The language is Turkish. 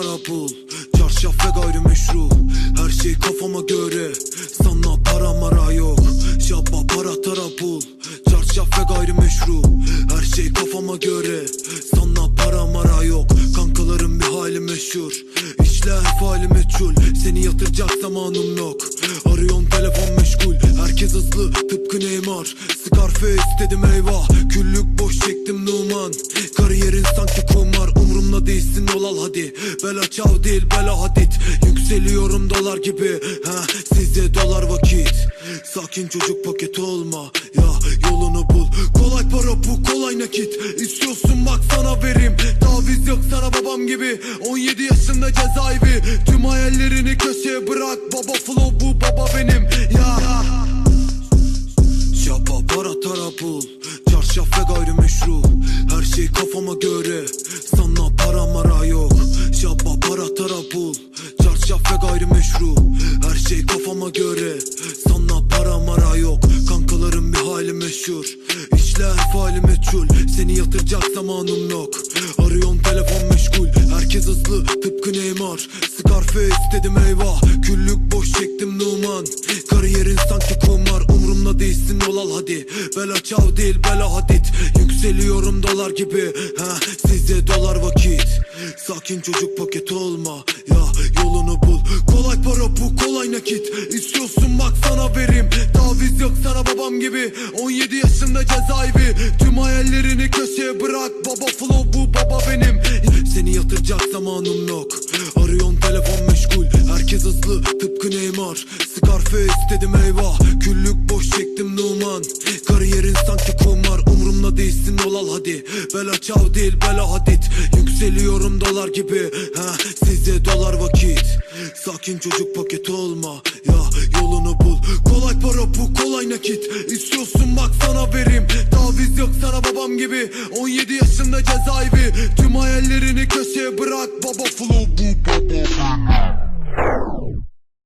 kara pul Çarşaf ve gayrimeşru. Her şey kafama göre Sana para mara yok. Şabba para tara pul Çarşaf ve gayrimeşru. Her şey kafama göre Sana para mara yok. Kankalarım bir hali meşhur İşler faali meçhul. Seni yatıracak zamanım yok. Arıyorum telefon meşgul Herkes hızlı tıpkı Neymar. Scarface dedim eyvah Kül Bela çav değil bela hadit. Yükseliyorum dolar gibi ha? Size dolar vakit. Sakin çocuk paket olma Ya yolunu bul. Kolay para bu kolay nakit. İstiyorsun bak sana vereyim. Taviz yok sana babam gibi. 17 yaşında cezaevi. Tüm hayallerini köşeye bırak. Baba flow bu baba benim. Ya. Şapa para tara bul. Çarşaf ve gayrimeşru. Her şey kafama göre. Sana para mara yok kafama göre Sana para mara yok. Kankalarım bir hali meşhur. İşler faali meçhul. Seni yatıracak zamanım yok. Arıyorsun telefon meşgul. Herkes hızlı tıpkı Neymar. Scarface dedim eyvah. Küllük boş çektim Numan. Kariyerin sanki kumar Umrumda değilsin yol al hadi. Bela çav değil bela hadit. Yükseliyorum dolar gibi. Ha Size dolar vakit Sakin çocuk paket olma. Ya yolunu bul. Kolay para bu kolay nakit. İstiyorsun bak sana vereyim. Taviz yok sana babam gibi. 17 yaşında cezaevi. Tüm hayallerini köşeye bırak. Baba flow bu baba benim. Seni yatıracak zamanım yok. Arıyorsun telefon meşgul. Herkes hızlı tıpkı Neymar. Scarface dedim eyvah. Küllük boş çektim Numan. Kariyerin sanki hadi Bela çav değil bela hadit. Yükseliyorum dolar gibi. Ha Size dolar vakit. Sakin çocuk paket olma. Ya yolunu bul. Kolay para bu kolay nakit. İstiyorsun bak sana vereyim. Taviz yok sana babam gibi. 17 yaşında cezaevi. Tüm hayallerini köşeye bırak Baba baba